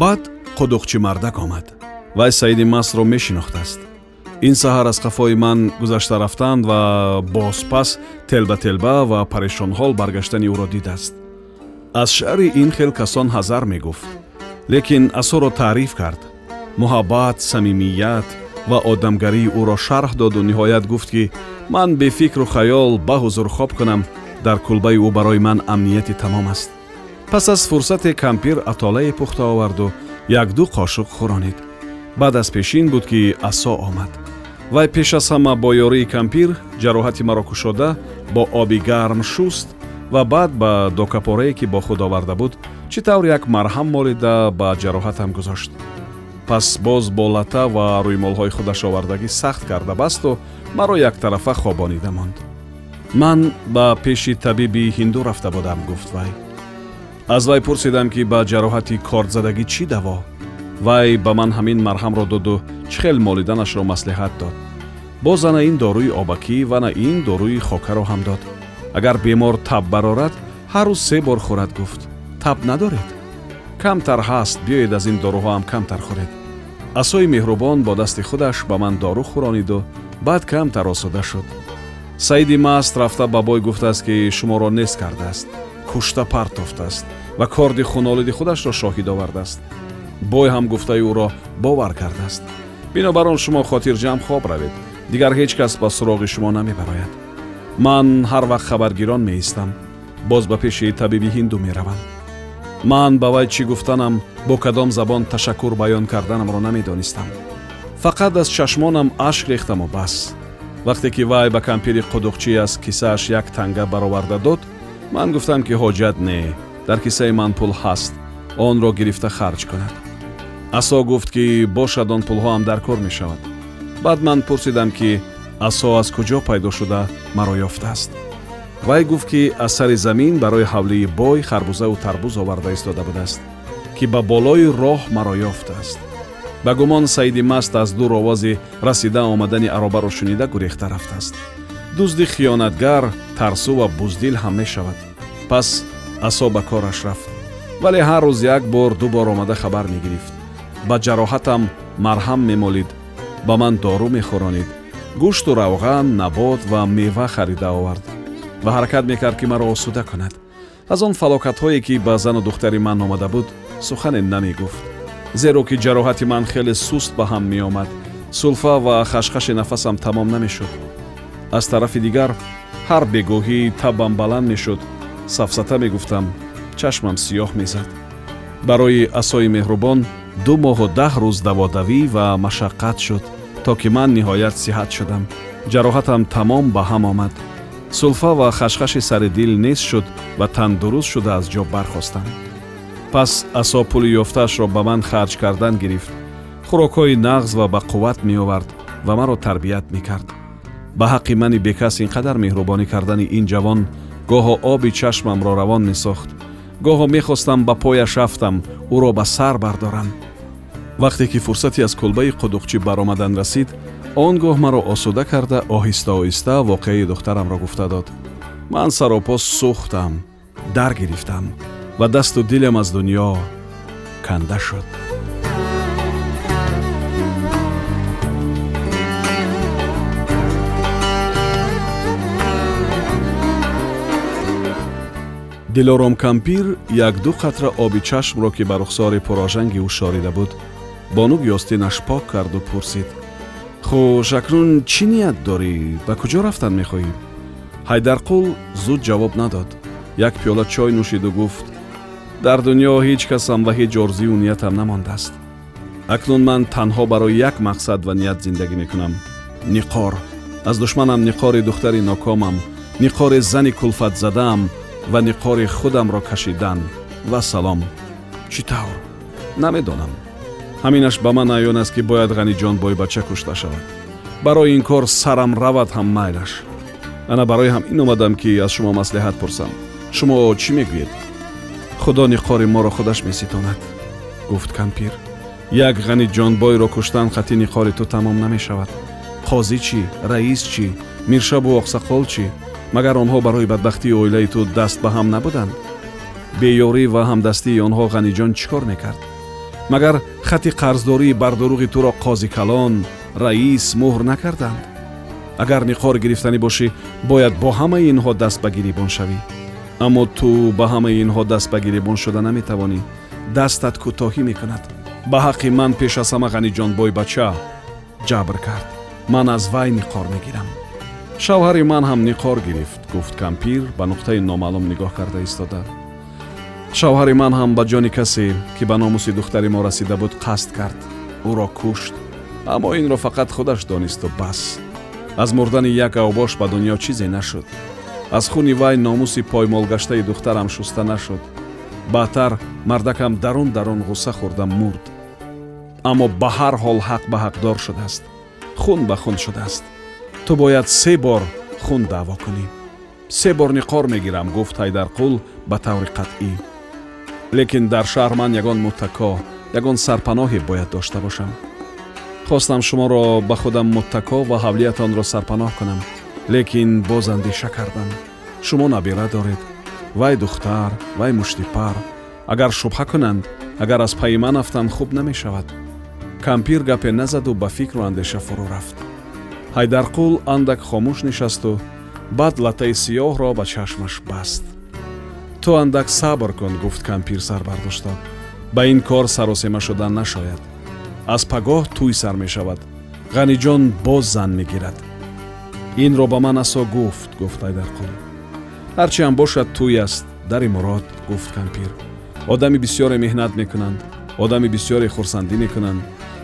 баъд қудуқчи мардак омад. Вай саиди мастро мешинохтааст. Ин саҳар аз қафои ман гузашта рафтанд ва бозпас телба-телба ва парешонҳол баргаштани ӯро дидааст. Аз шаъри ин хел касон ҳазар мегуфт. Лекин асоро таъриф кард. Муҳаббат самимият ва одамгарии ӯро шарҳ доду ниҳоят гуфт ки ман бефикру хаёл ба ҳузур хоб кунам. Дар кулбаи ӯ барои ман амнияти тамом аст пас аз фурсате кампир атолае пухта оварду якду қошуқ хӯронид баъд аз пешин буд ки асо омад. Вай пеш аз ҳама бо ёрии кампир ҷароҳати маро кушода бо оби гарм шуст ва баъд ба докапорае ки бо худ оварда буд чӣ тавр як марҳам молида ба ҷароҳатам гузошт. Пас боз бо лата ва рӯймолҳои худаш овардагӣ сахт карда басту маро яктарафа хобонида монд. Ман ба пеши табиби ҳинду рафта будам гуфт вай аз вай пурсидам ки ба ҷароҳати кордзадагӣ чӣ даво? Вай ба ман ҳамин марҳамро доду чӣ хел молиданашро маслиҳат дод? Боз ана ин дорӯи обакӣ ва на ин дорӯи хокаро ҳам дод. Агар бемор таб барорад ҳар рӯз се бор хӯрад гуфт. Таб надоред? Камтар ҳаст биёед аз ин доруҳоам камтар хӯред. Асои меҳрубон бо дасти худаш ба ман дору хӯрониду баъд камтар осуда шуд. Саиди маст рафта ба бой гуфтааст ки шуморо нест кардааст кушта партофтааст ва корди хунолиди худашро шоҳид овардааст. Бой ҳам гуфтаи ӯро бовар кардааст. Бинобар он шумо хотирҷамъ хоб равед. Дигар ҳеҷ кас ба суроғи шумо намебарояд. Ман ҳар вақт хабаргирон меистам. Боз ба пеши табиби ҳинду меравам. Ман ба вай чӣ гуфтанам бо кадом забон ташаккур баён карданамро намедонистам. Фақат аз чашмонам ашк рехтаму бас. Вақте ки вай ба кампири қудуқчӣ аз кисааш як танга бароварда дод ман гуфтам ки ҳоҷат не дар кисаи ман пул ҳаст онро гирифта харҷ кунад. Асо гуфт ки бошад он пулҳоам дар кор мешавад. Баъд ман пурсидам ки асо аз куҷо пайдо шуда маро ёфтааст. Вай гуфт ки аз сари замин барои ҳавлии бой харбузаву тарбуз оварда истода будааст ки ба болои роҳ маро ёфтааст. Ба гумон саиди маст аз дур овози расида омадани аробаро шунида гурехта рафтааст дузди хиёнатгар тарсу ва буздил ҳам мешавад пас асо ба кораш рафт вале ҳар рӯз як бор ду бор омада хабар мегирифт ба ҷароҳатам марҳам мемолид ба ман дору мехӯронид гӯшту равған набот ва мева харида овард ва ҳаракат мекард ки маро осуда кунад аз он фалокатҳое ки ба зану духтари ман омада буд сухане намегуфт зеро ки ҷароҳати ман хеле суст ба ҳам меомад сулфа ва хашхаши нафасам тамом намешуд аз тарафи дигар ҳар бегоҳӣ табам баланд мешуд сафсата мегуфтам чашмам сиёҳ мезад барои асои меҳрубон ду моҳу даҳ рӯз даводавӣ ва машаққат шуд то ки ман ниҳоят сиҳат шудам ҷароҳатам тамом ба ҳам омад сулфа ва хашхаши сари дил нест шуд ва тандуруст шуда аз ҷо бархостам пас асо пули ёфтаашро ба ман харҷ кардан гирифт хӯрокҳои нағз ва ба қувват меовард ва маро тарбият мекард ба ҳаққи мани бекас ин қадар меҳрубонӣ кардани ин ҷавон гоҳо оби чашмамро равон месохт гоҳо мехостам ба пояш рафтам ӯро ба сар бардорам вақте ки фурсате аз кулбаи қудуқчӣ баромадан расид он гоҳ маро осуда карда оҳиста оҳиста воқеаи духтарамро гуфта дод ман саропо сӯхтам дар гирифтам ва дасту дилам аз дунё канда шуд дилором кампир якду қатра оби чашмро ки ба рухсори пурожанги ӯ шорида буд бо нуги остинаш пок карду пурсид. Хуш акнун чӣ ният дорӣ? Ба куҷо рафтан мехоҳӣ? Ҳайдарқул зуд ҷавоб надод. Як пиёла чой нӯшиду гуфт дар дунё ҳеҷ касам ва ҳеҷ орзию ниятам намондааст. Акнун ман танҳо барои як мақсад ва ният зиндагӣ мекунам. Ниқор аз душманам ниқори духтари нокомам ниқори зани кулфатзадаам ва ниқори худамро кашидан ва салом. Чӣ тавр? Намедонам. Ҳаминаш ба ман аён аст ки бояд ғаниҷон бойбача кушта шавад. Барои ин кор сарам равад ҳам майлаш. Ана барои ҳамин омадам ки аз шумо маслиҳат пурсам. Шумо чӣ мегӯед? Худо ниқори моро худаш меситонад гуфт кампир як ғаниҷонбойро куштан хати ниқори ту тамом намешавад. Қозӣ чӣ? Раис чӣ? Миршабу оқсақол чӣ магар онҳо барои бадбахтии оилаи ту даст ба ҳам набуданд беёрӣ ва ҳамдастии онҳо ғаниҷон чӣ кор мекард? Магар хати қарздории бардуруғи туро қозикалон раис муҳр накарданд? Агар ниқор гирифтанӣ бошӣ бояд бо ҳамаи инҳо даст ба гирибон шавӣ. Аммо ту ба ҳамаи инҳо даст ба гирибон шуда наметавонӣ. Дастат кӯтоҳӣ мекунад. Ба ҳаққи ман пеш аз ҳама ғаниҷонбой бача ҷабр кард. Ман аз вай ниқор мегирам шавҳари ман ҳам ниқор гирифт гуфт кампир ба нуқтаи номаълум нигоҳ карда истода. Шавҳари ман ҳам ба ҷони касе ки ба номуси духтари мо расида буд қасд кард. Ӯро кушт аммо инро фақат худаш донисту бас. Аз мурдани як авбош ба дунё чизе нашуд. Аз хуни вай номуси поймолгаштаи духтарам шуста нашуд. Баъдтар мардакам дарун дарун ғусса хӯрда мурд. Аммо ба ҳар ҳол ҳақ ба ҳақдор шудааст. Хун ба хун шудааст ту бояд се бор хун даъво кунӣ се бор ниқор мегирам гуфт ҳайдарқул ба таври қатъӣ лекин дар шаҳр ман ягон муттако ягон сарпаноҳе бояд дошта бошам хостам шуморо ба худам муттако ва ҳавлиятонро сарпаноҳ кунам лекин боз андеша кардам шумо набира доред вай духтар вай муштипар агар шубҳа кунанд агар аз пайи ман афтанд хуб намешавад кампир гапе назаду ба фикру андеша фурӯ рафт ҳайдарқул андак хомӯш нишасту баъд латтаи сиёҳро ба чашмаш баст. Ту андак сабр кун гуфт кампир сар бардошта ба ин кор саросема шудан нашояд. Аз пагоҳ тӯй сар мешавад. Ғаниҷон боз зан мегирад инро ба ман асо гуфт гуфт ҳайдарқул ҳарчиам бошад тӯй аст дари мурод гуфт кампир. Одами бисёре меҳнат мекунанд. Одами бисёре хурсандӣ мекунанд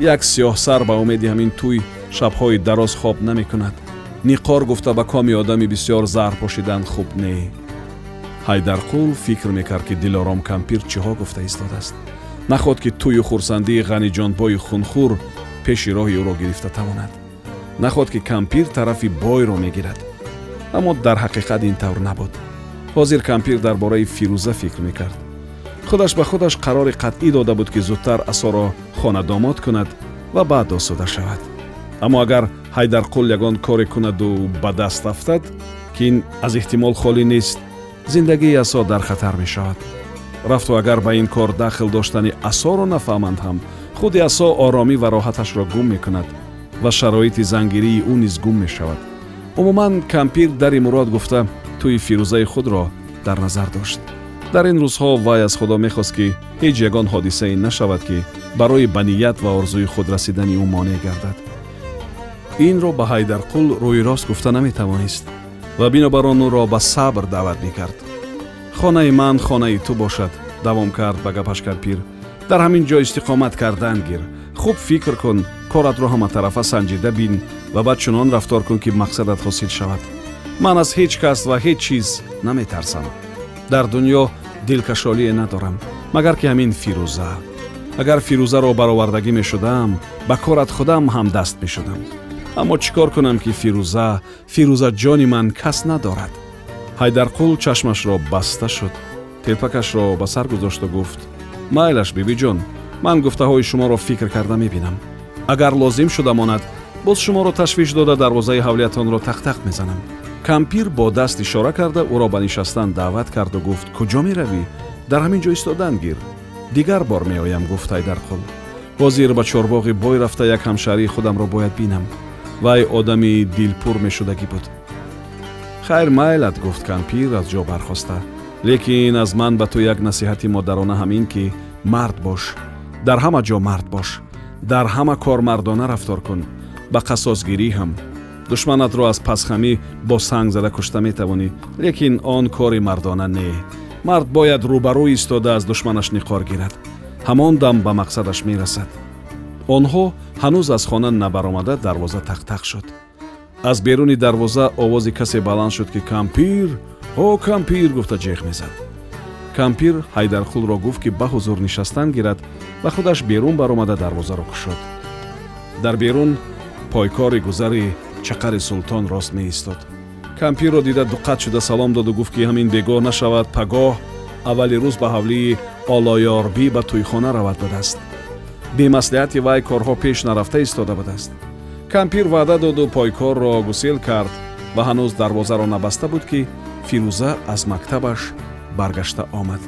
як сиёҳсар ба умеди ҳамин тӯй шабҳои дароз хоб намекунад ниқор гуфта ба коми одами бисёр зар пошидан хуб не ҳайдарқул фикр мекард ки дилором кампир чиҳо гуфта истодааст нахоҳд ки тӯю хурсандии ғаниҷонбои хунхӯр пеши роҳи ӯро гирифта тавонад нахоҳд ки кампир тарафи бойро мегирад аммо дар ҳақиқат ин тавр набуд ҳозир кампир дар бораи фирӯза фикр мекард худаш ба худаш қарори қатъӣ дода буд ки зудтар асоро хонадомод кунад ва баъд осуда шавад. Аммо агар ҳайдарқул ягон коре кунаду ба даст афтад ки ин аз эҳтимол холӣ нест зиндагии асо дар хатар мешавад. Рафту агар ба ин кор дахл доштани асоро нафаҳманд ҳам худи асо оромӣ ва роҳаташро гум мекунад ва шароити зангирии ӯ низ гум мешавад. Умуман кампир дари мурод гуфта тӯи фирӯзаи худро дар назар дошт дар ин рӯзҳо вай аз худо мехост ки ҳеҷ ягон ҳодисае нашавад ки барои ба ният ва орзуи худ расидани ӯ монеъ гардад. Инро ба ҳайдарқул рӯйрост гуфта наметавонист ва бинобар он ӯро ба сабр даъват мекард. Хонаи ман хонаи ту бошад давом кард ба гапаш карпир дар ҳамин ҷо истиқомат кардан гир. Хуб фикр кун коратро ҳаматарафа санҷида бин ва баъд чунон рафтор кун ки мақсадат ҳосил шавад. Ман аз ҳеҷ кас ва ҳеҷ чиз наметарсам дар дуньё дилкашолие надорам магар ки ҳамин фирӯза. Агар фирӯзаро баровардагӣ мешудам ба корат худам ҳам даст мешудам. Аммо чӣ кор кунам ки фирӯза фирӯза ҷони ман кас надорад? Ҳайдарқул чашмашро баста шуд телпакашро ба сар гузошту гуфт майлаш бибиҷон ман гуфтаҳои шуморо фикр карда мебинам. Агар лозим шуда монад боз шуморо ташвиш дода дарвозаи ҳавлиятонро тақтақ мезанам кампир бо даст ишора карда ӯро ба нишастан даъват карду гуфт куҷо меравӣ? Дар ҳамин ҷо истодан гир. Дигар бор меоям гуфт ҳайдарқул ҳозир ба чорбоғи бой рафта як ҳамшаҳрии худамро бояд бинам. Вай одами дилпур мешудагӣ буд хайр майлат гуфт кампир аз ҷо бархоста. Лекин аз ман ба ту як насиҳати модарона ҳамин ки мард бош. Дар ҳама ҷо мард бош. Дар ҳама кор мардона рафтор кун. Ба қасосгирӣ ҳам душманатро аз пасхамӣ бо санг зада кушта метавонӣ. Лекин он кори мардона не. Мард бояд рӯбарӯ истода аз душманаш ниқор гирад. Ҳамон дам ба мақсадаш мерасад. Онҳо ҳанӯз аз хона набаромада дарвоза тақтақ шуд. Аз беруни дарвоза овози касе баланд шуд ки кампир о кампир! гуфта ҷеғ мезад. Кампир ҳайдарқулро гуфт ки ба ҳузур нишастан гирад ва худаш берун баромада дарвозаро кушод. Дар берун пойкори гузари чақари султон рост меистод. Кампирро дида дуқат шуда салом доду гуфт ки ҳамин бегоҳ нашавад. Пагоҳ аввали рӯз ба ҳавлии олоёрбӣ ба тӯйхона равад будааст. Бемаслиҳати вай корҳо пеш нарафта истода будааст. Кампир ваъда доду пойкорро гусел кард ва ҳанӯз дарвозаро набаста буд ки фирӯза аз мактабаш баргашта омад.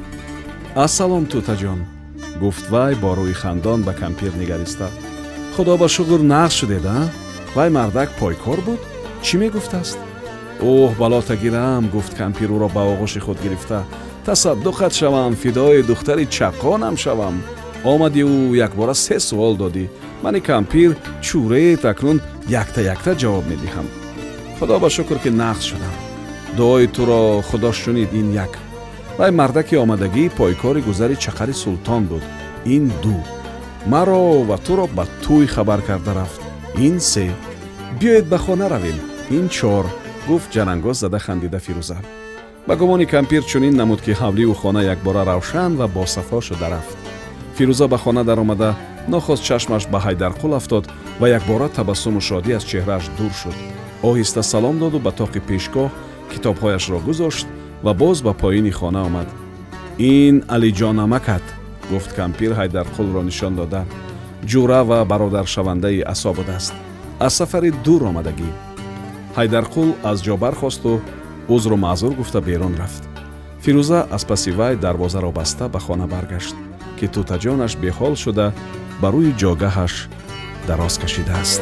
Ассалом тӯтаҷон гуфт вай бо рӯи хандон ба кампир нигариста. Худо ба шуғр нағз шудеда вай мардак пойкор буд чӣ мегуфтааст оҳ балота гирам гуфт кампир ӯро ба оғӯши худ гирифта тасаддуқат шавам фидои духтари чақонам шавам омади ӯ якбора се суол додӣ мани кампир чӯреет акнун якта якта ҷавоб медиҳам худо ба шукр ки нағз шудам дуои туро худо шунид ин як вай мардаки омадагӣ пойкори гузари чақари султон буд ин ду маро ва туро ба тӯй хабар карда рафт ин се. Биёед ба хона равем. Ин чор гуфт ҷарангоз зада хандида фирӯза. Ба гумони кампир чунин намуд ки ҳавливу хона якбора равшан ва босафо шуда рафт фирӯза ба хона даромада нохост чашмаш ба ҳайдарқул афтод ва якбора табассуму шодӣ аз чеҳрааш дур шуд. Оҳиста салом доду ба тоқи пешгоҳ китобҳояшро гузошт ва боз ба поини хона омад. Ин алиҷонамакат гуфт кампир ҳайдарқулро нишон дода ҷура ва бародаршавандаи асо будааст аз сафари дур омадагӣ. Ҳайдарқул аз ҷо бархосту узру маъзур гуфта берун рафт. Фирӯза аз паси вай дарвозаро баста ба хона баргашт ки тӯтаҷонаш беҳол шуда ба рӯи ҷогаҳаш дароз кашидааст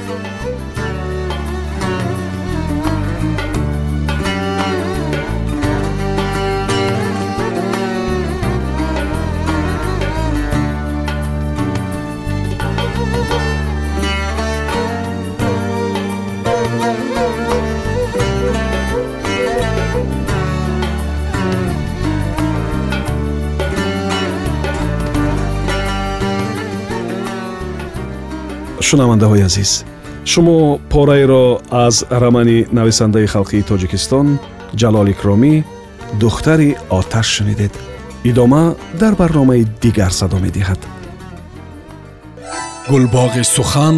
шунавандаҳои азиз шумо пораеро аз рамани нависандаи халқии тоҷикистон ҷалол икромӣ духтари оташ шунидед. Идома дар барномаи дигар садо медиҳад. Гулбоғи сухан